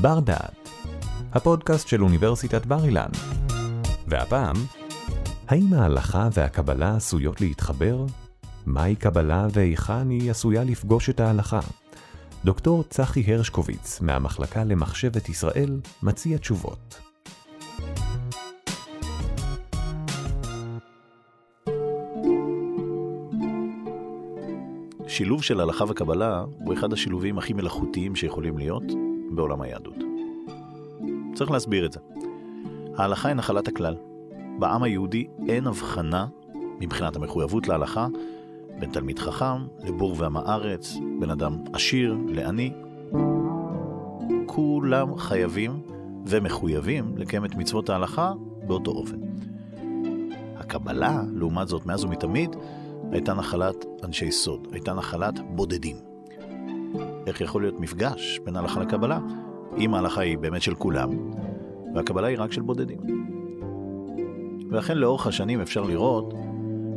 בר דעת, הפודקאסט של אוניברסיטת בר אילן. והפעם, האם ההלכה והקבלה עשויות להתחבר? מהי קבלה והיכן היא עשויה לפגוש את ההלכה? דוקטור צחי הרשקוביץ מהמחלקה למחשבת ישראל מציע תשובות. שילוב של הלכה וקבלה הוא אחד השילובים הכי מלאכותיים שיכולים להיות בעולם היהדות. צריך להסביר את זה. ההלכה היא נחלת הכלל. בעם היהודי אין הבחנה מבחינת המחויבות להלכה בין תלמיד חכם לבור ועם הארץ, בין אדם עשיר לעני. כולם חייבים ומחויבים לקיים את מצוות ההלכה באותו אופן. הקבלה, לעומת זאת, מאז ומתמיד, הייתה נחלת אנשי סוד, הייתה נחלת בודדים. איך יכול להיות מפגש בין הלכה לקבלה, אם ההלכה היא באמת של כולם, והקבלה היא רק של בודדים? ולכן לאורך השנים אפשר לראות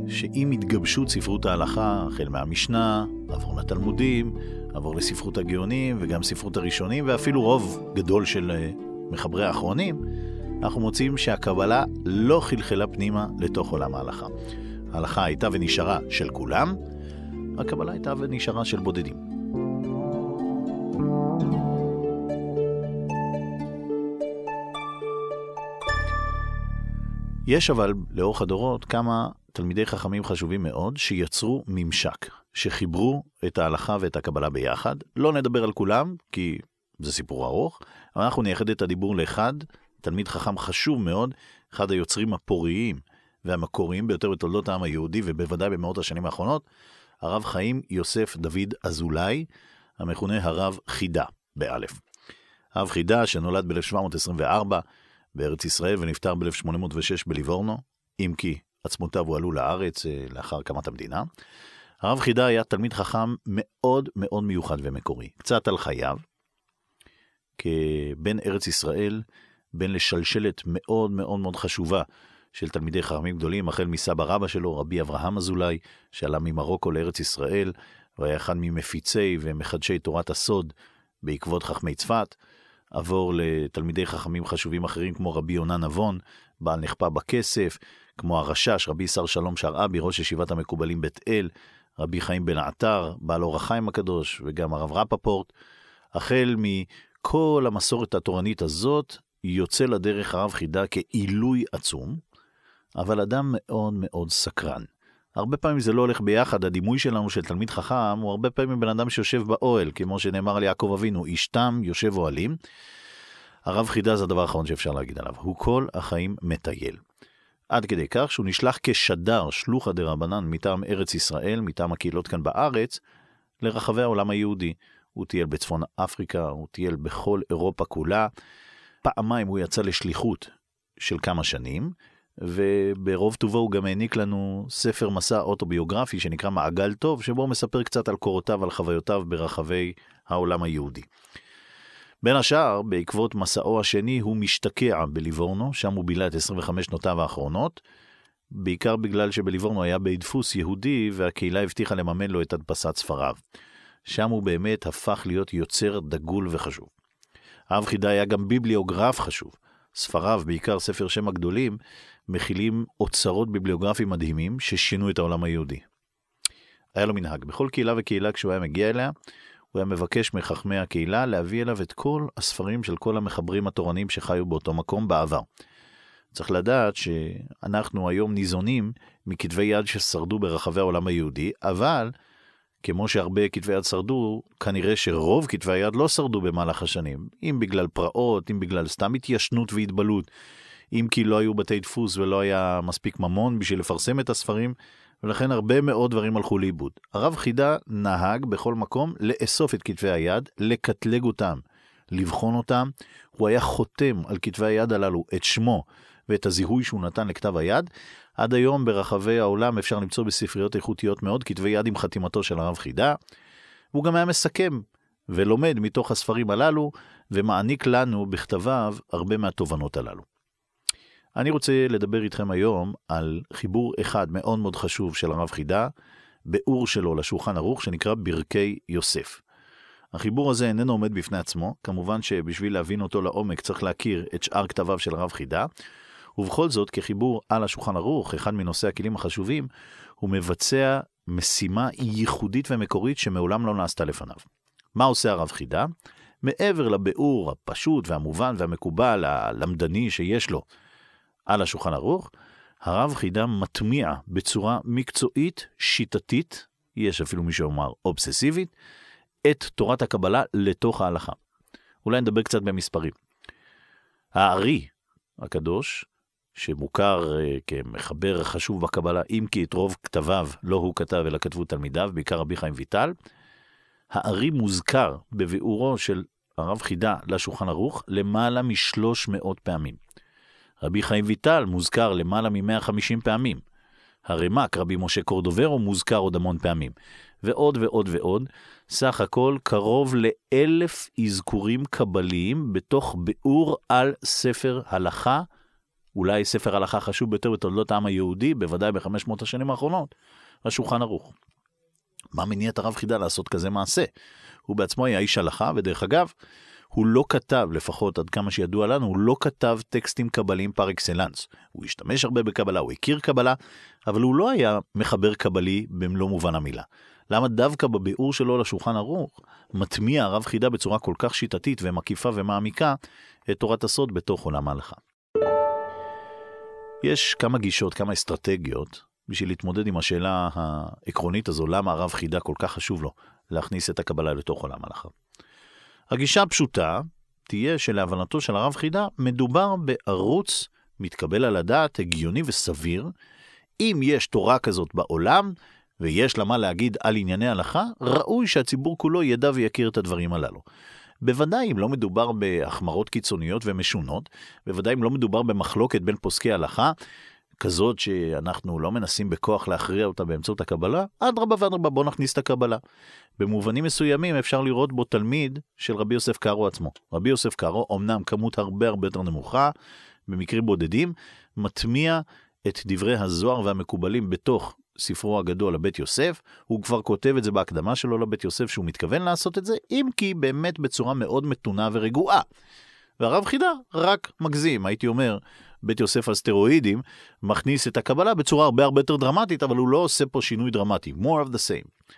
שעם התגבשות ספרות ההלכה, החל מהמשנה, עבור לתלמודים, עבור לספרות הגאונים וגם ספרות הראשונים, ואפילו רוב גדול של אה, מחברי האחרונים, אנחנו מוצאים שהקבלה לא חלחלה פנימה לתוך עולם ההלכה. ההלכה הייתה ונשארה של כולם, הקבלה הייתה ונשארה של בודדים. יש אבל לאורך הדורות כמה תלמידי חכמים חשובים מאוד שיצרו ממשק, שחיברו את ההלכה ואת הקבלה ביחד. לא נדבר על כולם, כי זה סיפור ארוך, אבל אנחנו נייחד את הדיבור לאחד, תלמיד חכם חשוב מאוד, אחד היוצרים הפוריים והמקוריים ביותר בתולדות העם היהודי, ובוודאי במאות השנים האחרונות, הרב חיים יוסף דוד אזולאי, המכונה הרב חידה, באלף. הרב חידה, שנולד ב-1724 בארץ ישראל ונפטר ב-1806 בליבורנו, אם כי עצמותיו הועלו לארץ אה, לאחר הקמת המדינה. הרב חידה היה תלמיד חכם מאוד מאוד מיוחד ומקורי. קצת על חייו, כבן ארץ ישראל, בן לשלשלת מאוד מאוד מאוד חשובה של תלמידי חכמים גדולים, החל מסבא רבא שלו, רבי אברהם אזולאי, שעלה ממרוקו לארץ ישראל, והיה אחד ממפיצי ומחדשי תורת הסוד בעקבות חכמי צפת. עבור לתלמידי חכמים חשובים אחרים כמו רבי יונה נבון, בעל נחפה בכסף, כמו הרשש, רבי שר שלום שרעבי, ראש ישיבת המקובלים בית אל, רבי חיים בן עטר, בעל אור החיים הקדוש, וגם הרב רפפורט. החל מכל המסורת התורנית הזאת, יוצא לדרך הרב חידה כעילוי עצום, אבל אדם מאוד מאוד סקרן. הרבה פעמים זה לא הולך ביחד, הדימוי שלנו של תלמיד חכם הוא הרבה פעמים בן אדם שיושב באוהל, כמו שנאמר על יעקב אבינו, איש תם יושב אוהלים. הרב חידה זה הדבר האחרון שאפשר להגיד עליו, הוא כל החיים מטייל. עד כדי כך שהוא נשלח כשדר שלוחא דרבנן מטעם ארץ ישראל, מטעם הקהילות כאן בארץ, לרחבי העולם היהודי. הוא טייל בצפון אפריקה, הוא טייל בכל אירופה כולה. פעמיים הוא יצא לשליחות של כמה שנים, וברוב טובו הוא גם העניק לנו ספר מסע אוטוביוגרפי שנקרא מעגל טוב, שבו הוא מספר קצת על קורותיו, על חוויותיו ברחבי העולם היהודי. בין השאר, בעקבות מסעו השני, הוא משתקע בליבורנו, שם הוא בילה את 25 שנותיו האחרונות, בעיקר בגלל שבליבורנו היה בית דפוס יהודי, והקהילה הבטיחה לממן לו את הדפסת ספריו. שם הוא באמת הפך להיות יוצר דגול וחשוב. האב חידה היה גם ביבליוגרף חשוב. ספריו, בעיקר ספר שם הגדולים, מכילים אוצרות ביבליוגרפיים מדהימים ששינו את העולם היהודי. היה לו מנהג, בכל קהילה וקהילה כשהוא היה מגיע אליה, הוא היה מבקש מחכמי הקהילה להביא אליו את כל הספרים של כל המחברים התורניים שחיו באותו מקום בעבר. צריך לדעת שאנחנו היום ניזונים מכתבי יד ששרדו ברחבי העולם היהודי, אבל כמו שהרבה כתבי יד שרדו, כנראה שרוב כתבי היד לא שרדו במהלך השנים, אם בגלל פרעות, אם בגלל סתם התיישנות והתבלות, אם כי לא היו בתי דפוס ולא היה מספיק ממון בשביל לפרסם את הספרים, ולכן הרבה מאוד דברים הלכו לאיבוד. הרב חידה נהג בכל מקום לאסוף את כתבי היד, לקטלג אותם, לבחון אותם. הוא היה חותם על כתבי היד הללו את שמו ואת הזיהוי שהוא נתן לכתב היד. עד היום ברחבי העולם אפשר למצוא בספריות איכותיות מאוד כתבי יד עם חתימתו של הרב חידה. הוא גם היה מסכם ולומד מתוך הספרים הללו, ומעניק לנו בכתביו הרבה מהתובנות הללו. אני רוצה לדבר איתכם היום על חיבור אחד מאוד מאוד חשוב של הרב חידה, באור שלו לשולחן ערוך שנקרא ברכי יוסף. החיבור הזה איננו עומד בפני עצמו, כמובן שבשביל להבין אותו לעומק צריך להכיר את שאר כתביו של הרב חידה, ובכל זאת, כחיבור על השולחן ערוך, אחד מנושאי הכלים החשובים, הוא מבצע משימה ייחודית ומקורית שמעולם לא נעשתה לפניו. מה עושה הרב חידה? מעבר לביאור הפשוט והמובן והמקובל, הלמדני שיש לו על השולחן ערוך, הרב חידה מטמיע בצורה מקצועית, שיטתית, יש אפילו מי שאומר אובססיבית, את תורת הקבלה לתוך ההלכה. אולי נדבר קצת במספרים. הארי הקדוש, שמוכר uh, כמחבר חשוב בקבלה, אם כי את רוב כתביו לא הוא כתב אלא כתבו תלמידיו, בעיקר רבי חיים ויטל, הארי מוזכר בביאורו של הרב חידה לשולחן ערוך למעלה משלוש מאות פעמים. רבי חיים ויטל מוזכר למעלה מ-150 פעמים. הרמ"ק, רבי משה קורדוברו, מוזכר עוד המון פעמים. ועוד ועוד ועוד, סך הכל קרוב לאלף אזכורים קבליים בתוך ביאור על ספר הלכה, אולי ספר הלכה חשוב ביותר בתולדות העם היהודי, בוודאי בחמש מאות השנים האחרונות, השולחן ערוך. מה מניע את הרב חידה לעשות כזה מעשה? הוא בעצמו היה איש הלכה, ודרך אגב, הוא לא כתב, לפחות עד כמה שידוע לנו, הוא לא כתב טקסטים קבליים פר אקסלנס. הוא השתמש הרבה בקבלה, הוא הכיר קבלה, אבל הוא לא היה מחבר קבלי במלוא מובן המילה. למה דווקא בביאור שלו לשולחן ערוך, מטמיע הרב חידה בצורה כל כך שיטתית ומקיפה ומעמיקה את תורת הסוד בתוך עולם ההלכה. יש כמה גישות, כמה אסטרטגיות, בשביל להתמודד עם השאלה העקרונית הזו, למה הרב חידה כל כך חשוב לו להכניס את הקבלה לתוך עולם ההלכה. הגישה הפשוטה תהיה שלהבנתו של הרב חידה, מדובר בערוץ מתקבל על הדעת, הגיוני וסביר. אם יש תורה כזאת בעולם, ויש לה מה להגיד על ענייני הלכה, ראוי שהציבור כולו ידע ויכיר את הדברים הללו. בוודאי אם לא מדובר בהחמרות קיצוניות ומשונות, בוודאי אם לא מדובר במחלוקת בין פוסקי הלכה, כזאת שאנחנו לא מנסים בכוח להכריע אותה באמצעות הקבלה, אדרבה ואדרבה בוא נכניס את הקבלה. במובנים מסוימים אפשר לראות בו תלמיד של רבי יוסף קארו עצמו. רבי יוסף קארו, אמנם כמות הרבה הרבה יותר נמוכה, במקרים בודדים, מטמיע את דברי הזוהר והמקובלים בתוך ספרו הגדול לבית יוסף, הוא כבר כותב את זה בהקדמה שלו לבית יוסף שהוא מתכוון לעשות את זה, אם כי באמת בצורה מאוד מתונה ורגועה. והרב חידה רק מגזים, הייתי אומר, בית יוסף על סטרואידים, מכניס את הקבלה בצורה הרבה הרבה יותר דרמטית, אבל הוא לא עושה פה שינוי דרמטי, more of the same.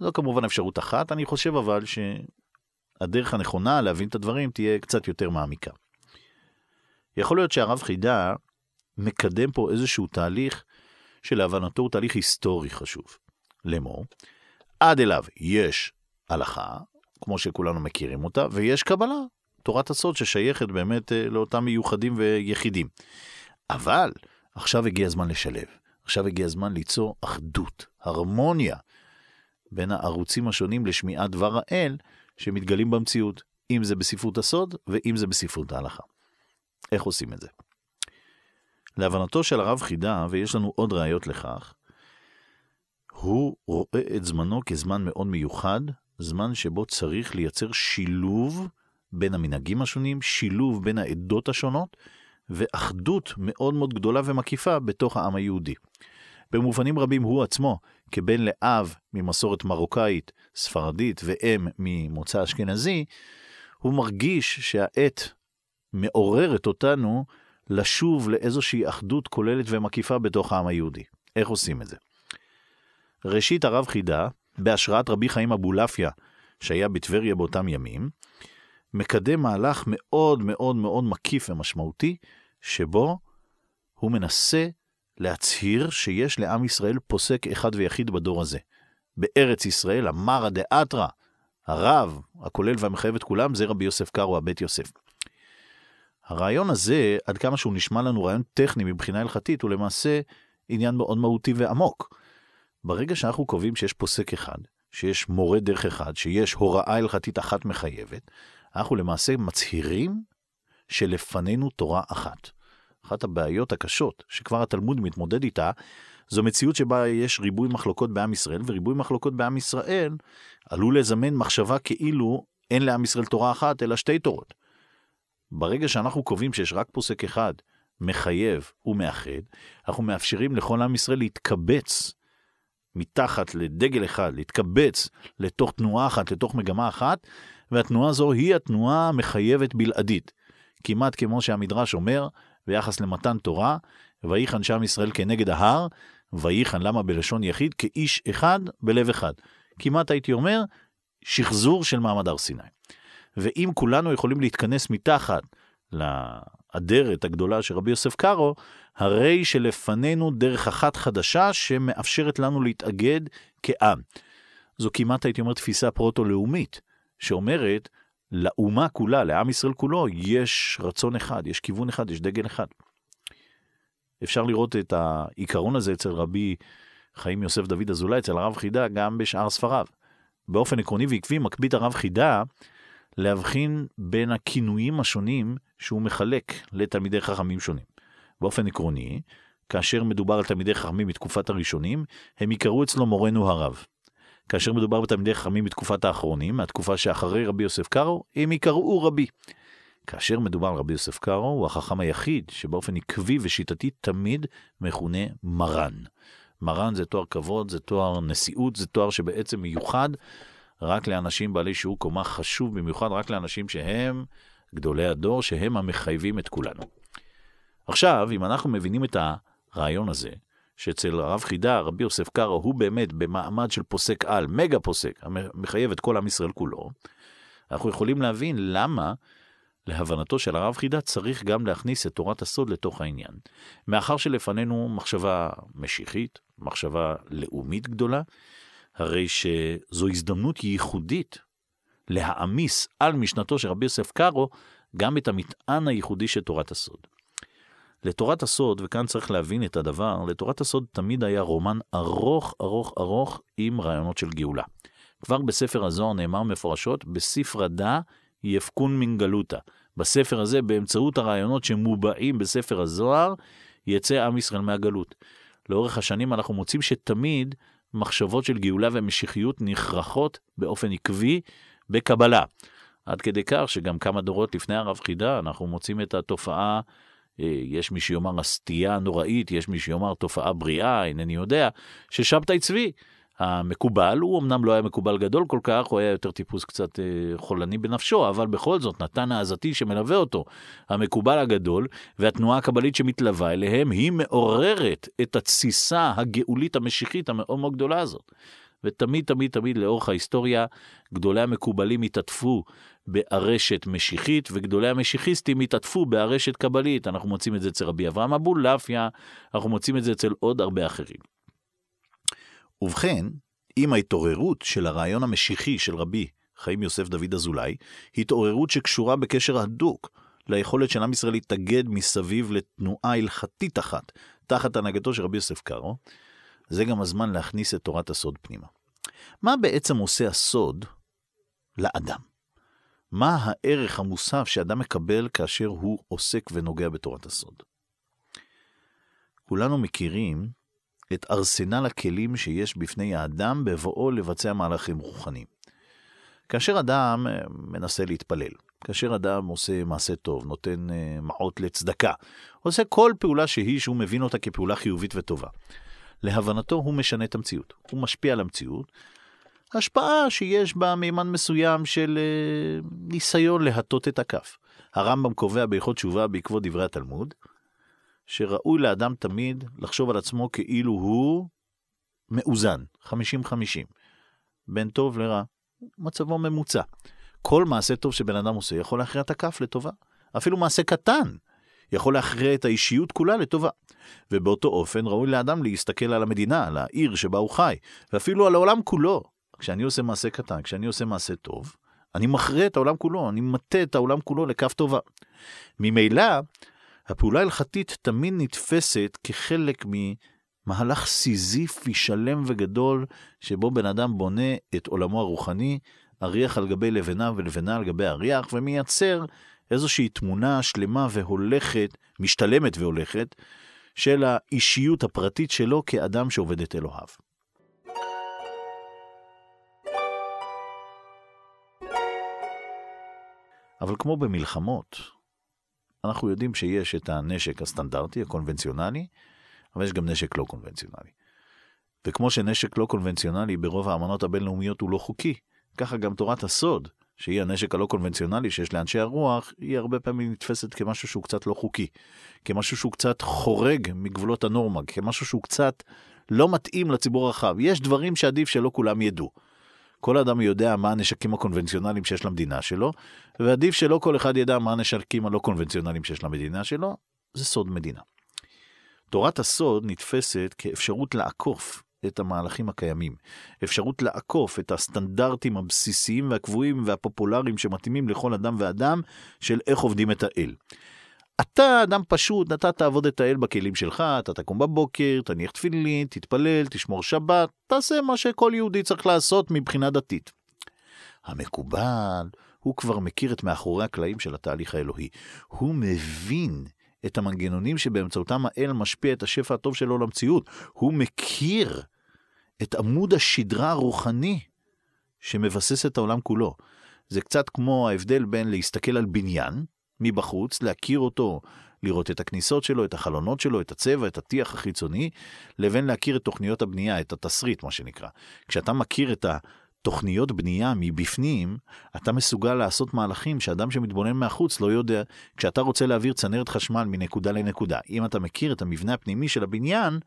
זו כמובן אפשרות אחת, אני חושב אבל שהדרך הנכונה להבין את הדברים תהיה קצת יותר מעמיקה. יכול להיות שהרב חידה מקדם פה איזשהו תהליך שלהבנתו הוא תהליך היסטורי חשוב. לאמור, עד אליו יש הלכה, כמו שכולנו מכירים אותה, ויש קבלה, תורת הסוד ששייכת באמת אה, לאותם מיוחדים ויחידים. אבל עכשיו הגיע הזמן לשלב, עכשיו הגיע הזמן ליצור אחדות, הרמוניה, בין הערוצים השונים לשמיעת דבר האל שמתגלים במציאות, אם זה בספרות הסוד ואם זה בספרות ההלכה. איך עושים את זה? להבנתו של הרב חידה, ויש לנו עוד ראיות לכך, הוא רואה את זמנו כזמן מאוד מיוחד, זמן שבו צריך לייצר שילוב בין המנהגים השונים, שילוב בין העדות השונות, ואחדות מאוד מאוד גדולה ומקיפה בתוך העם היהודי. במובנים רבים הוא עצמו, כבן לאב ממסורת מרוקאית, ספרדית ואם ממוצא אשכנזי, הוא מרגיש שהעת מעוררת אותנו לשוב לאיזושהי אחדות כוללת ומקיפה בתוך העם היהודי. איך עושים את זה? ראשית הרב חידה, בהשראת רבי חיים אבולעפיה, שהיה בטבריה באותם ימים, מקדם מהלך מאוד מאוד מאוד מקיף ומשמעותי, שבו הוא מנסה להצהיר שיש לעם ישראל פוסק אחד ויחיד בדור הזה. בארץ ישראל, המרא דאתרא, הרב, הכולל והמחייב את כולם, זה רבי יוסף קארו, הבית יוסף. הרעיון הזה, עד כמה שהוא נשמע לנו רעיון טכני מבחינה הלכתית, הוא למעשה עניין מאוד מהותי ועמוק. ברגע שאנחנו קובעים שיש פוסק אחד, שיש מורה דרך אחד, שיש הוראה הלכתית אחת מחייבת, אנחנו למעשה מצהירים שלפנינו תורה אחת. אחת הבעיות הקשות שכבר התלמוד מתמודד איתה, זו מציאות שבה יש ריבוי מחלוקות בעם ישראל, וריבוי מחלוקות בעם ישראל עלול לזמן מחשבה כאילו אין לעם ישראל תורה אחת, אלא שתי תורות. ברגע שאנחנו קובעים שיש רק פוסק אחד, מחייב ומאחד, אנחנו מאפשרים לכל עם ישראל להתקבץ מתחת לדגל אחד, להתקבץ לתוך תנועה אחת, לתוך מגמה אחת, והתנועה הזו היא התנועה המחייבת בלעדית. כמעט כמו שהמדרש אומר ביחס למתן תורה, ויחן שם ישראל כנגד ההר, ויחן למה בלשון יחיד? כאיש אחד בלב אחד. כמעט הייתי אומר, שחזור של מעמד הר סיני. ואם כולנו יכולים להתכנס מתחת לאדרת הגדולה של רבי יוסף קארו, הרי שלפנינו דרך אחת חדשה שמאפשרת לנו להתאגד כעם. זו כמעט, הייתי אומר, תפיסה פרוטו-לאומית, שאומרת, לאומה כולה, לעם ישראל כולו, יש רצון אחד, יש כיוון אחד, יש דגל אחד. אפשר לראות את העיקרון הזה אצל רבי חיים יוסף דוד אזולאי, אצל הרב חידה, גם בשאר ספריו. באופן עקרוני ועקבי מקפיד הרב חידה להבחין בין הכינויים השונים שהוא מחלק לתלמידי חכמים שונים. באופן עקרוני, כאשר מדובר על תלמידי חכמים מתקופת הראשונים, הם יקראו אצלו מורנו הרב. כאשר מדובר בתלמידי חכמים מתקופת האחרונים, מהתקופה שאחרי רבי יוסף קארו, הם יקראו רבי. כאשר מדובר על רבי יוסף קארו, הוא החכם היחיד שבאופן עקבי ושיטתי תמיד מכונה מרן. מרן זה תואר כבוד, זה תואר נשיאות, זה תואר שבעצם מיוחד רק לאנשים בעלי שיעור קומה חשוב במיוחד, רק לאנשים שהם גדולי הדור, שהם המחייבים את כולנו. עכשיו, אם אנחנו מבינים את הרעיון הזה, שאצל הרב חידה, רבי יוסף קארו, הוא באמת במעמד של פוסק על, מגה פוסק, המחייב את כל עם ישראל כולו, אנחנו יכולים להבין למה להבנתו של הרב חידה צריך גם להכניס את תורת הסוד לתוך העניין. מאחר שלפנינו מחשבה משיחית, מחשבה לאומית גדולה, הרי שזו הזדמנות ייחודית להעמיס על משנתו של רבי יוסף קארו גם את המטען הייחודי של תורת הסוד. לתורת הסוד, וכאן צריך להבין את הדבר, לתורת הסוד תמיד היה רומן ארוך ארוך ארוך עם רעיונות של גאולה. כבר בספר הזוהר נאמר מפורשות, בספרא דא יפקון מן גלותא. בספר הזה, באמצעות הרעיונות שמובעים בספר הזוהר, יצא עם ישראל מהגלות. לאורך השנים אנחנו מוצאים שתמיד מחשבות של גאולה ומשיחיות נכרחות באופן עקבי בקבלה. עד כדי כך שגם כמה דורות לפני הרב חידה אנחנו מוצאים את התופעה, אה, יש מי שיאמר הסטייה הנוראית, יש מי שיאמר תופעה בריאה, אינני יודע, ששבתאי צבי המקובל, הוא אמנם לא היה מקובל גדול כל כך, הוא היה יותר טיפוס קצת אה, חולני בנפשו, אבל בכל זאת נתן העזתי שמלווה אותו, המקובל הגדול, והתנועה הקבלית שמתלווה אליהם, היא מעוררת את התסיסה הגאולית המשיחית המאוד מאוד גדולה הזאת. ותמיד תמיד תמיד לאורך ההיסטוריה, גדולי המקובלים התעטפו בארשת משיחית, וגדולי המשיחיסטים התעטפו בארשת קבלית. אנחנו מוצאים את זה אצל רבי אברהם אבולעפיה, אנחנו מוצאים את זה אצל עוד הרבה אחרים. ובכן, עם ההתעוררות של הרעיון המשיחי של רבי חיים יוסף דוד אזולאי, התעוררות שקשורה בקשר הדוק ליכולת של עם ישראל להתאגד מסביב לתנועה הלכתית אחת, תחת הנהגתו של רבי יוסף קארו, זה גם הזמן להכניס את תורת הסוד פנימה. מה בעצם עושה הסוד לאדם? מה הערך המוסף שאדם מקבל כאשר הוא עוסק ונוגע בתורת הסוד? כולנו מכירים את ארסנל הכלים שיש בפני האדם בבואו לבצע מהלכים רוחניים. כאשר אדם אה, מנסה להתפלל, כאשר אדם עושה מעשה טוב, נותן אה, מעות לצדקה, עושה כל פעולה שהיא שהוא מבין אותה כפעולה חיובית וטובה. להבנתו הוא משנה את המציאות, הוא משפיע על המציאות. השפעה שיש בה מימן מסוים של אה, ניסיון להטות את הכף. הרמב"ם קובע בהלכות תשובה בעקבות דברי התלמוד, שראוי לאדם תמיד לחשוב על עצמו כאילו הוא מאוזן, 50-50, בין טוב לרע, מצבו ממוצע. כל מעשה טוב שבן אדם עושה יכול להכריע את הכף לטובה. אפילו מעשה קטן יכול להכריע את האישיות כולה לטובה. ובאותו אופן ראוי לאדם להסתכל על המדינה, על העיר שבה הוא חי, ואפילו על העולם כולו. כשאני עושה מעשה קטן, כשאני עושה מעשה טוב, אני מכריע את העולם כולו, אני מטה את העולם כולו לכף טובה. ממילא, הפעולה ההלכתית תמיד נתפסת כחלק ממהלך סיזיפי שלם וגדול, שבו בן אדם בונה את עולמו הרוחני, אריח על גבי לבנה ולבנה על גבי אריח, ומייצר איזושהי תמונה שלמה והולכת, משתלמת והולכת, של האישיות הפרטית שלו כאדם שעובד את אלוהיו. אבל כמו במלחמות, אנחנו יודעים שיש את הנשק הסטנדרטי, הקונבנציונלי, אבל יש גם נשק לא קונבנציונלי. וכמו שנשק לא קונבנציונלי ברוב האמנות הבינלאומיות הוא לא חוקי, ככה גם תורת הסוד, שהיא הנשק הלא קונבנציונלי שיש לאנשי הרוח, היא הרבה פעמים נתפסת כמשהו שהוא קצת לא חוקי, כמשהו שהוא קצת חורג מגבולות הנורמה, כמשהו שהוא קצת לא מתאים לציבור הרחב. יש דברים שעדיף שלא כולם ידעו. כל אדם יודע מה הנשקים הקונבנציונליים שיש למדינה שלו, ועדיף שלא כל אחד ידע מה הנשקים הלא קונבנציונליים שיש למדינה שלו, זה סוד מדינה. תורת הסוד נתפסת כאפשרות לעקוף את המהלכים הקיימים, אפשרות לעקוף את הסטנדרטים הבסיסיים והקבועים והפופולריים שמתאימים לכל אדם ואדם של איך עובדים את האל. אתה אדם פשוט, אתה תעבוד את האל בכלים שלך, אתה תקום בבוקר, תניח תפילין, תתפלל, תשמור שבת, תעשה מה שכל יהודי צריך לעשות מבחינה דתית. המקובל, הוא כבר מכיר את מאחורי הקלעים של התהליך האלוהי. הוא מבין את המנגנונים שבאמצעותם האל משפיע את השפע הטוב שלו למציאות. הוא מכיר את עמוד השדרה הרוחני שמבסס את העולם כולו. זה קצת כמו ההבדל בין להסתכל על בניין מבחוץ, להכיר אותו, לראות את הכניסות שלו, את החלונות שלו, את הצבע, את הטיח החיצוני, לבין להכיר את תוכניות הבנייה, את התסריט, מה שנקרא. כשאתה מכיר את התוכניות בנייה מבפנים, אתה מסוגל לעשות מהלכים שאדם שמתבונן מהחוץ לא יודע. כשאתה רוצה להעביר צנרת חשמל מנקודה לנקודה, אם אתה מכיר את המבנה הפנימי של הבניין,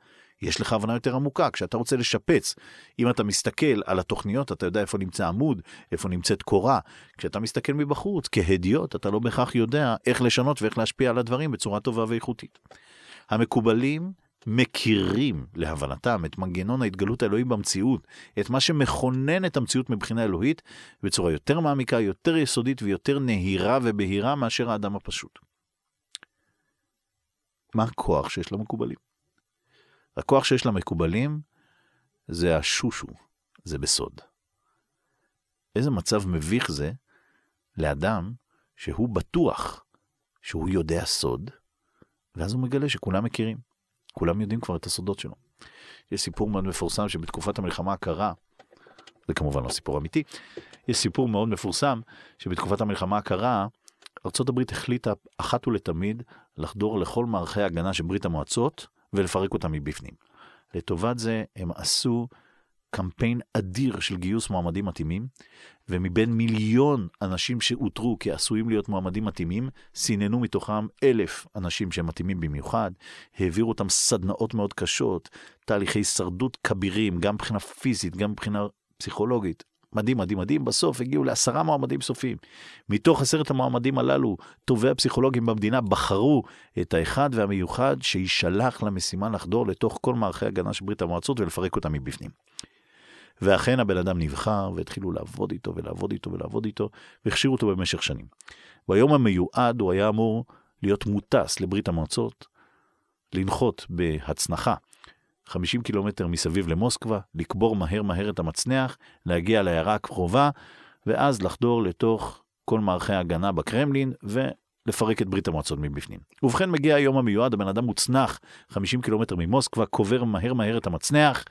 יש לך הבנה יותר עמוקה. כשאתה רוצה לשפץ, אם אתה מסתכל על התוכניות, אתה יודע איפה נמצא עמוד, איפה נמצאת קורה. כשאתה מסתכל מבחוץ, כהדיוט, אתה לא בהכרח יודע איך לשנות ואיך להשפיע על הדברים בצורה טובה ואיכותית. המקובלים מכירים להבנתם את מנגנון ההתגלות האלוהי במציאות, את מה שמכונן את המציאות מבחינה אלוהית, בצורה יותר מעמיקה, יותר יסודית ויותר נהירה ובהירה מאשר האדם הפשוט. מה הכוח שיש למקובלים? הכוח שיש למקובלים זה השושו, זה בסוד. איזה מצב מביך זה לאדם שהוא בטוח שהוא יודע סוד, ואז הוא מגלה שכולם מכירים. כולם יודעים כבר את הסודות שלו. יש סיפור מאוד מפורסם שבתקופת המלחמה הקרה, זה כמובן לא סיפור אמיתי, יש סיפור מאוד מפורסם שבתקופת המלחמה הקרה, ארה"ב החליטה אחת ולתמיד לחדור לכל מערכי ההגנה של ברית המועצות ולפרק אותם מבפנים. לטובת זה הם עשו קמפיין אדיר של גיוס מועמדים מתאימים, ומבין מיליון אנשים שאותרו כעשויים להיות מועמדים מתאימים, סיננו מתוכם אלף אנשים שהם מתאימים במיוחד, העבירו אותם סדנאות מאוד קשות, תהליכי הישרדות כבירים, גם מבחינה פיזית, גם מבחינה פסיכולוגית. מדהים, מדהים, מדהים, בסוף הגיעו לעשרה מועמדים סופיים. מתוך עשרת המועמדים הללו, טובי הפסיכולוגים במדינה בחרו את האחד והמיוחד שישלח למשימה לחדור לתוך כל מערכי הגנה של ברית המועצות ולפרק אותם מבפנים. ואכן הבן אדם נבחר, והתחילו לעבוד איתו ולעבוד איתו ולעבוד איתו, והכשירו אותו במשך שנים. ביום המיועד הוא היה אמור להיות מוטס לברית המועצות, לנחות בהצנחה 50 קילומטר מסביב למוסקבה, לקבור מהר מהר את המצנח, להגיע לעיירה הקרובה, ואז לחדור לתוך כל מערכי ההגנה בקרמלין, ולפרק את ברית המועצות מבפנים. ובכן מגיע היום המיועד, הבן אדם מוצנח 50 קילומטר ממוסקבה, קובר מהר מהר את המצנח,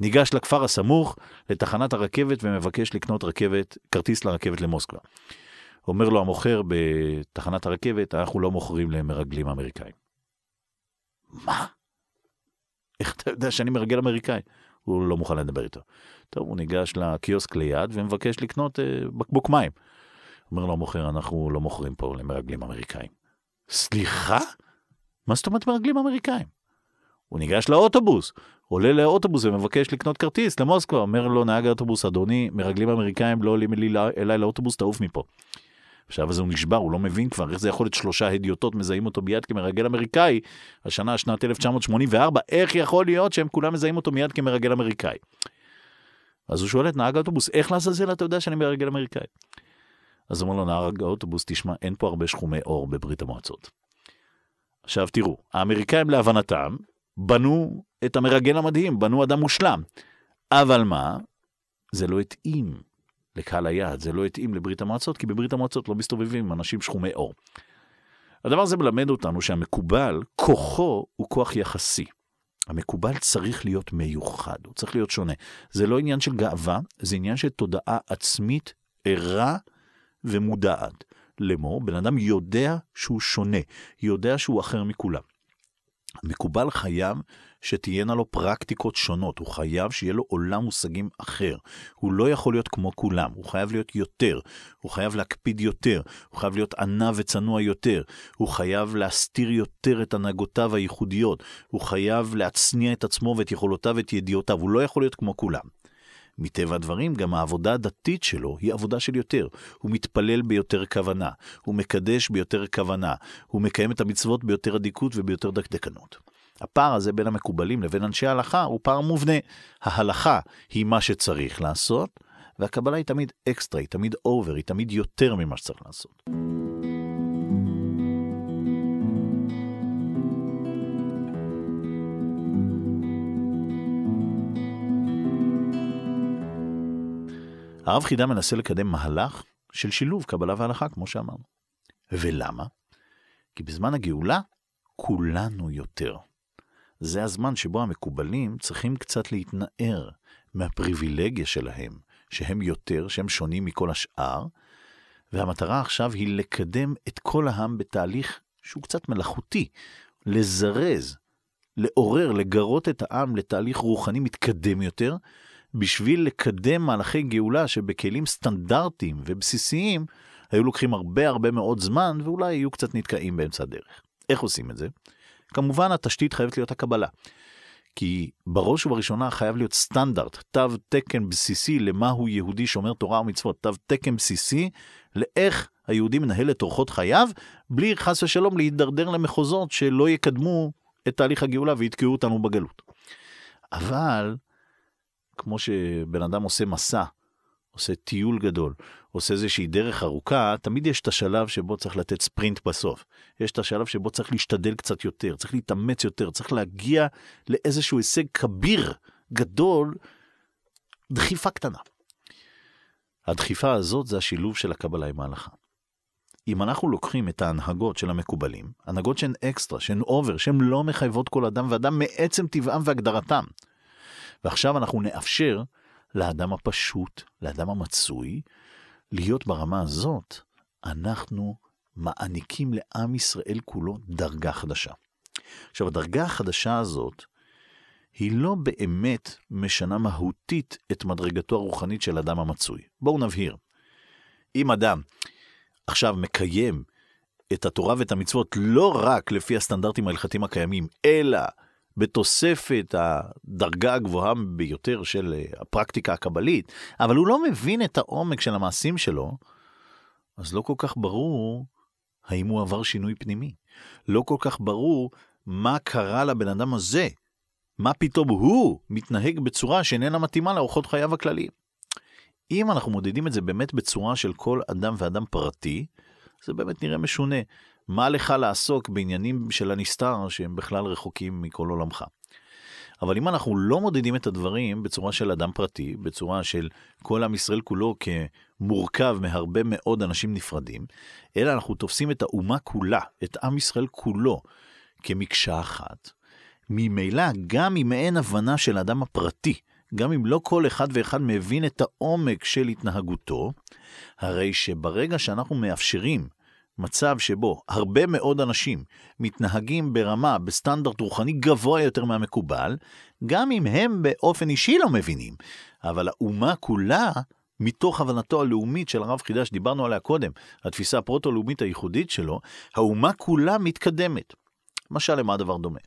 ניגש לכפר הסמוך, לתחנת הרכבת, ומבקש לקנות רכבת, כרטיס לרכבת למוסקבה. אומר לו המוכר בתחנת הרכבת, אנחנו לא מוכרים למרגלים אמריקאים. מה? איך אתה יודע שאני מרגל אמריקאי? הוא לא מוכן לדבר איתו. טוב, הוא ניגש לקיוסק ליד ומבקש לקנות אה, בקבוק מים. אומר לו המוכר, אנחנו לא מוכרים פה למרגלים אמריקאים. סליחה? מה זאת אומרת מרגלים אמריקאים? הוא ניגש לאוטובוס, עולה לאוטובוס ומבקש לקנות כרטיס למוסקבה, אומר לו נהג האוטובוס, אדוני, מרגלים אמריקאים לא עולים אליי לאוטובוס, תעוף מפה. עכשיו אז הוא נשבר, הוא לא מבין כבר איך זה יכול להיות שלושה הדיוטות מזהים אותו מיד כמרגל אמריקאי, השנה שנת 1984, איך יכול להיות שהם כולם מזהים אותו מיד כמרגל אמריקאי? אז הוא שואל את נהג האוטובוס, איך לעזאזל אתה יודע שאני מרגל אמריקאי? אז אומר לו נהג האוטובוס, תשמע, אין פה הרבה שחומי אור בברית המועצות. עכשיו תראו, האמריקאים להבנתם בנו את המרגל המדהים, בנו אדם מושלם. אבל מה? זה לא התאים לקהל היעד, זה לא התאים לברית המועצות, כי בברית המועצות לא מסתובבים אנשים שחומי עור. הדבר הזה מלמד אותנו שהמקובל, כוחו הוא כוח יחסי. המקובל צריך להיות מיוחד, הוא צריך להיות שונה. זה לא עניין של גאווה, זה עניין של תודעה עצמית ערה ומודעת. לאמור, בן אדם יודע שהוא שונה, יודע שהוא אחר מכולם. מקובל חייב שתהיינה לו פרקטיקות שונות, הוא חייב שיהיה לו עולם מושגים אחר. הוא לא יכול להיות כמו כולם, הוא חייב להיות יותר, הוא חייב להקפיד יותר, הוא חייב להיות ענה וצנוע יותר, הוא חייב להסתיר יותר את הנהגותיו הייחודיות, הוא חייב להצניע את עצמו ואת יכולותיו ואת ידיעותיו, הוא לא יכול להיות כמו כולם. מטבע הדברים, גם העבודה הדתית שלו היא עבודה של יותר. הוא מתפלל ביותר כוונה, הוא מקדש ביותר כוונה, הוא מקיים את המצוות ביותר אדיקות וביותר דקדקנות. הפער הזה בין המקובלים לבין אנשי ההלכה הוא פער מובנה. ההלכה היא מה שצריך לעשות, והקבלה היא תמיד אקסטרה, היא תמיד over, היא תמיד יותר ממה שצריך לעשות. הרב חידה מנסה לקדם מהלך של שילוב קבלה והלכה, כמו שאמרנו. ולמה? כי בזמן הגאולה כולנו יותר. זה הזמן שבו המקובלים צריכים קצת להתנער מהפריבילגיה שלהם, שהם יותר, שהם שונים מכל השאר, והמטרה עכשיו היא לקדם את כל העם בתהליך שהוא קצת מלאכותי, לזרז, לעורר, לגרות את העם לתהליך רוחני מתקדם יותר, בשביל לקדם מהלכי גאולה שבכלים סטנדרטיים ובסיסיים היו לוקחים הרבה הרבה מאוד זמן ואולי יהיו קצת נתקעים באמצע הדרך. איך עושים את זה? כמובן התשתית חייבת להיות הקבלה. כי בראש ובראשונה חייב להיות סטנדרט, תו תקן בסיסי למהו יהודי שומר תורה ומצוות, תו תקן בסיסי לאיך היהודי מנהל את אורחות חייו, בלי חס ושלום להידרדר למחוזות שלא יקדמו את תהליך הגאולה ויתקעו אותנו בגלות. אבל כמו שבן אדם עושה מסע, עושה טיול גדול, עושה איזושהי דרך ארוכה, תמיד יש את השלב שבו צריך לתת ספרינט בסוף. יש את השלב שבו צריך להשתדל קצת יותר, צריך להתאמץ יותר, צריך להגיע לאיזשהו הישג כביר, גדול, דחיפה קטנה. הדחיפה הזאת זה השילוב של הקבלה עם ההלכה. אם אנחנו לוקחים את ההנהגות של המקובלים, הנהגות שהן אקסטרה, שהן over, שהן לא מחייבות כל אדם ואדם מעצם טבעם והגדרתם, ועכשיו אנחנו נאפשר לאדם הפשוט, לאדם המצוי, להיות ברמה הזאת, אנחנו מעניקים לעם ישראל כולו דרגה חדשה. עכשיו, הדרגה החדשה הזאת, היא לא באמת משנה מהותית את מדרגתו הרוחנית של אדם המצוי. בואו נבהיר. אם אדם עכשיו מקיים את התורה ואת המצוות לא רק לפי הסטנדרטים ההלכתיים הקיימים, אלא בתוספת הדרגה הגבוהה ביותר של אה, הפרקטיקה הקבלית, אבל הוא לא מבין את העומק של המעשים שלו, אז לא כל כך ברור האם הוא עבר שינוי פנימי. לא כל כך ברור מה קרה לבן אדם הזה, מה פתאום הוא מתנהג בצורה שאיננה מתאימה לאורחות חייו הכלליים. אם אנחנו מודדים את זה באמת בצורה של כל אדם ואדם פרטי, זה באמת נראה משונה. מה לך לעסוק בעניינים של הנסתר שהם בכלל רחוקים מכל עולמך. אבל אם אנחנו לא מודדים את הדברים בצורה של אדם פרטי, בצורה של כל עם ישראל כולו כמורכב מהרבה מאוד אנשים נפרדים, אלא אנחנו תופסים את האומה כולה, את עם ישראל כולו, כמקשה אחת, ממילא גם אם אין הבנה של האדם הפרטי, גם אם לא כל אחד ואחד מבין את העומק של התנהגותו, הרי שברגע שאנחנו מאפשרים מצב שבו הרבה מאוד אנשים מתנהגים ברמה, בסטנדרט רוחני גבוה יותר מהמקובל, גם אם הם באופן אישי לא מבינים. אבל האומה כולה, מתוך הבנתו הלאומית של הרב חידה שדיברנו עליה קודם, התפיסה הפרוטו-לאומית הייחודית שלו, האומה כולה מתקדמת. משל למה הדבר דומה?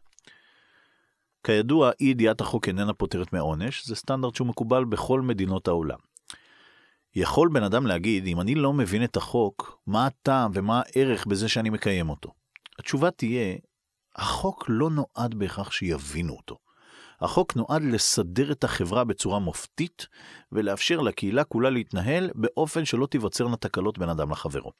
כידוע, אי ידיעת החוק איננה פותרת מעונש, זה סטנדרט שהוא מקובל בכל מדינות העולם. יכול בן אדם להגיד, אם אני לא מבין את החוק, מה הטעם ומה הערך בזה שאני מקיים אותו? התשובה תהיה, החוק לא נועד בהכרח שיבינו אותו. החוק נועד לסדר את החברה בצורה מופתית, ולאפשר לקהילה כולה להתנהל באופן שלא תיווצרנה תקלות בין אדם לחברו.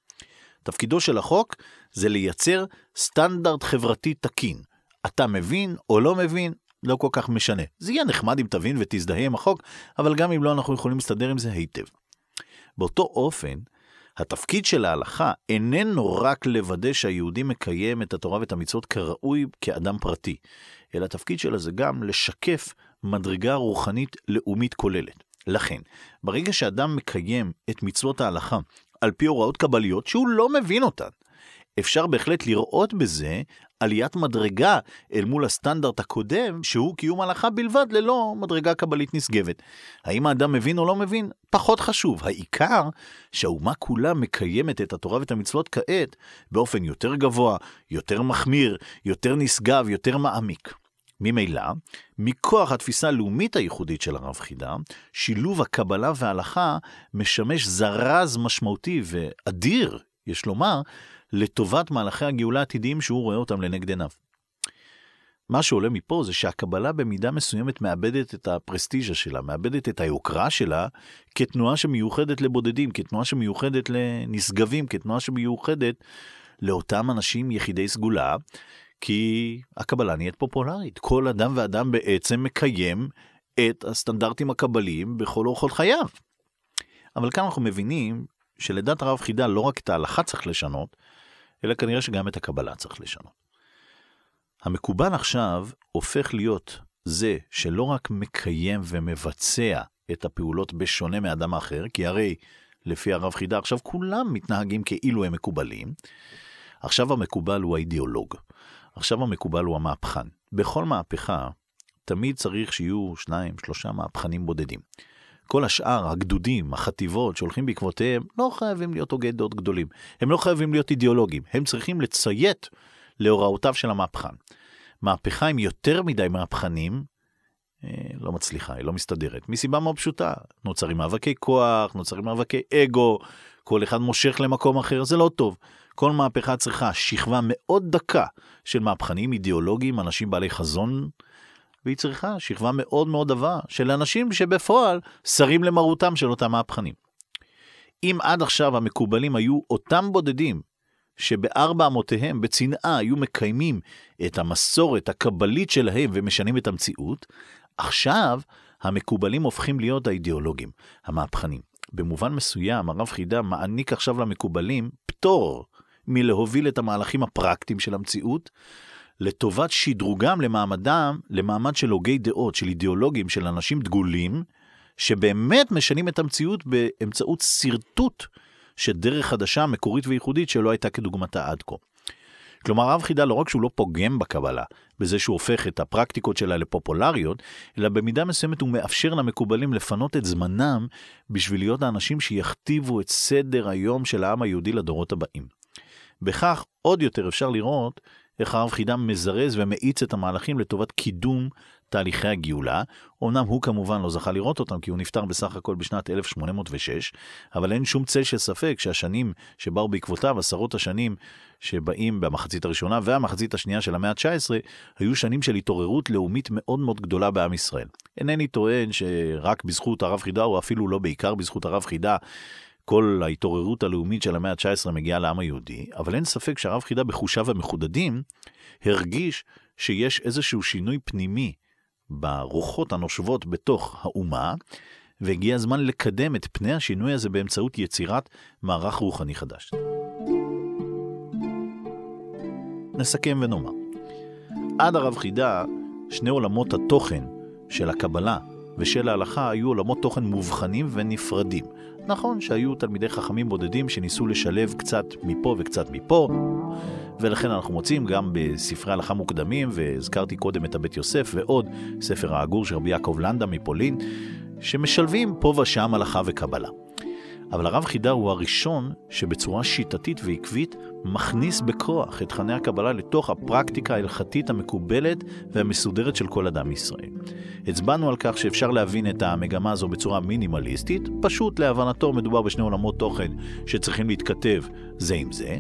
תפקידו של החוק זה לייצר סטנדרט חברתי תקין. אתה מבין או לא מבין, לא כל כך משנה. זה יהיה נחמד אם תבין ותזדהה עם החוק, אבל גם אם לא, אנחנו יכולים להסתדר עם זה היטב. באותו אופן, התפקיד של ההלכה איננו רק לוודא שהיהודי מקיים את התורה ואת המצוות כראוי כאדם פרטי, אלא התפקיד שלה זה גם לשקף מדרגה רוחנית לאומית כוללת. לכן, ברגע שאדם מקיים את מצוות ההלכה על פי הוראות קבליות שהוא לא מבין אותן, אפשר בהחלט לראות בזה עליית מדרגה אל מול הסטנדרט הקודם, שהוא קיום הלכה בלבד ללא מדרגה קבלית נשגבת. האם האדם מבין או לא מבין? פחות חשוב. העיקר שהאומה כולה מקיימת את התורה ואת המצוות כעת באופן יותר גבוה, יותר מחמיר, יותר נשגב, יותר מעמיק. ממילא, מכוח התפיסה הלאומית הייחודית של הרב חידה, שילוב הקבלה וההלכה משמש זרז משמעותי ואדיר, יש לומר, לטובת מהלכי הגאולה העתידיים שהוא רואה אותם לנגד עיניו. מה שעולה מפה זה שהקבלה במידה מסוימת מאבדת את הפרסטיז'ה שלה, מאבדת את היוקרה שלה כתנועה שמיוחדת לבודדים, כתנועה שמיוחדת לנשגבים, כתנועה שמיוחדת לאותם אנשים יחידי סגולה, כי הקבלה נהיית פופולרית. כל אדם ואדם בעצם מקיים את הסטנדרטים הקבליים בכל אורחות חייו. אבל כאן אנחנו מבינים שלדת הרב חידה לא רק את ההלכה צריך לשנות, אלא כנראה שגם את הקבלה צריך לשנות. המקובל עכשיו הופך להיות זה שלא רק מקיים ומבצע את הפעולות בשונה מאדם אחר, כי הרי לפי הרב חידה עכשיו כולם מתנהגים כאילו הם מקובלים. עכשיו המקובל הוא האידיאולוג. עכשיו המקובל הוא המהפכן. בכל מהפכה תמיד צריך שיהיו שניים, שלושה מהפכנים בודדים. כל השאר, הגדודים, החטיבות שהולכים בעקבותיהם, לא חייבים להיות הוגי דעות גדולים. הם לא חייבים להיות אידיאולוגים, הם צריכים לציית להוראותיו של המהפכן. מהפכה עם יותר מדי מהפכנים, אה, לא מצליחה, היא לא מסתדרת, מסיבה מאוד פשוטה. נוצרים מאבקי כוח, נוצרים מאבקי אגו, כל אחד מושך למקום אחר, זה לא טוב. כל מהפכה צריכה שכבה מאוד דקה של מהפכנים אידיאולוגיים, אנשים בעלי חזון, והיא צריכה שכבה מאוד מאוד עבה של אנשים שבפועל שרים למרותם של אותם מהפכנים. אם עד עכשיו המקובלים היו אותם בודדים שבארבע אמותיהם בצנעה היו מקיימים את המסורת הקבלית שלהם ומשנים את המציאות, עכשיו המקובלים הופכים להיות האידיאולוגים, המהפכנים. במובן מסוים הרב חידה מעניק עכשיו למקובלים פטור מלהוביל את המהלכים הפרקטיים של המציאות, לטובת שדרוגם למעמדם, למעמד של הוגי דעות, של אידיאולוגים, של אנשים דגולים, שבאמת משנים את המציאות באמצעות שרטוט של דרך חדשה, מקורית וייחודית שלא הייתה כדוגמתה עד כה. כלומר, הרב חידה לא רק שהוא לא פוגם בקבלה, בזה שהוא הופך את הפרקטיקות שלה לפופולריות, אלא במידה מסוימת הוא מאפשר למקובלים לפנות את זמנם בשביל להיות האנשים שיכתיבו את סדר היום של העם היהודי לדורות הבאים. בכך עוד יותר אפשר לראות איך הרב חידם מזרז ומאיץ את המהלכים לטובת קידום תהליכי הגאולה. אמנם הוא כמובן לא זכה לראות אותם כי הוא נפטר בסך הכל בשנת 1806, אבל אין שום צל של ספק שהשנים שבאו בעקבותיו, עשרות השנים שבאים במחצית הראשונה והמחצית השנייה של המאה ה-19, היו שנים של התעוררות לאומית מאוד מאוד גדולה בעם ישראל. אינני טוען שרק בזכות הרב חידה, או אפילו לא בעיקר בזכות הרב חידה, כל ההתעוררות הלאומית של המאה ה-19 מגיעה לעם היהודי, אבל אין ספק שהרב חידה בחושיו המחודדים הרגיש שיש איזשהו שינוי פנימי ברוחות הנושבות בתוך האומה, והגיע הזמן לקדם את פני השינוי הזה באמצעות יצירת מערך רוחני חדש. נסכם ונאמר, עד הרב חידה, שני עולמות התוכן של הקבלה ושל ההלכה היו עולמות תוכן מובחנים ונפרדים. נכון שהיו תלמידי חכמים בודדים שניסו לשלב קצת מפה וקצת מפה, ולכן אנחנו מוצאים גם בספרי הלכה מוקדמים, והזכרתי קודם את הבית יוסף ועוד, ספר העגור של רבי יעקב לנדה מפולין, שמשלבים פה ושם הלכה וקבלה. אבל הרב חידה הוא הראשון שבצורה שיטתית ועקבית מכניס בכוח את תכני הקבלה לתוך הפרקטיקה ההלכתית המקובלת והמסודרת של כל אדם מישראל. הצבענו על כך שאפשר להבין את המגמה הזו בצורה מינימליסטית, פשוט להבנתו מדובר בשני עולמות תוכן שצריכים להתכתב זה עם זה,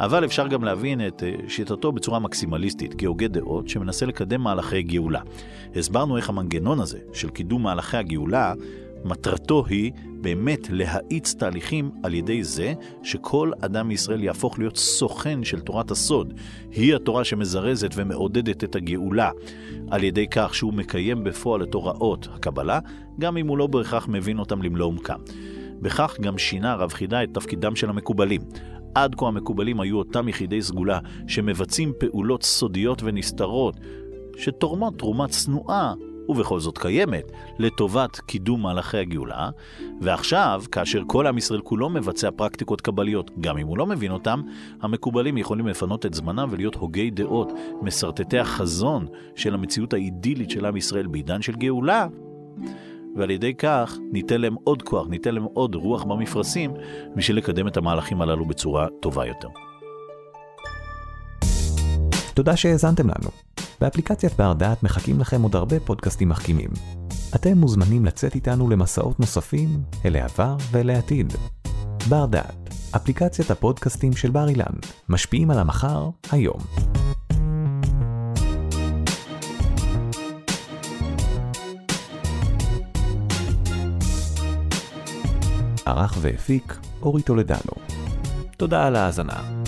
אבל אפשר גם להבין את אה, שיטתו בצורה מקסימליסטית, כהוגה דעות שמנסה לקדם מהלכי גאולה. הסברנו איך המנגנון הזה של קידום מהלכי הגאולה מטרתו היא באמת להאיץ תהליכים על ידי זה שכל אדם מישראל יהפוך להיות סוכן של תורת הסוד. היא התורה שמזרזת ומעודדת את הגאולה על ידי כך שהוא מקיים בפועל את הוראות הקבלה, גם אם הוא לא בהכרח מבין אותם למלוא עומקם. בכך גם שינה רב חידה את תפקידם של המקובלים. עד כה המקובלים היו אותם יחידי סגולה שמבצעים פעולות סודיות ונסתרות, שתורמות תרומה צנועה ובכל זאת קיימת, לטובת קידום מהלכי הגאולה, ועכשיו, כאשר כל עם ישראל כולו מבצע פרקטיקות קבליות, גם אם הוא לא מבין אותם, המקובלים יכולים לפנות את זמנם ולהיות הוגי דעות, משרטטי החזון של המציאות האידילית של עם ישראל בעידן של גאולה, ועל ידי כך ניתן להם עוד כוח, ניתן להם עוד רוח במפרשים, בשביל לקדם את המהלכים הללו בצורה טובה יותר. תודה שהאזנתם לנו. באפליקציית בר דעת מחכים לכם עוד הרבה פודקאסטים מחכימים. אתם מוזמנים לצאת איתנו למסעות נוספים אל העבר ואל העתיד. בר דעת, אפליקציית הפודקאסטים של בר אילן, משפיעים על המחר, היום. ערך והפיק אורי טולדנו. תודה על ההאזנה.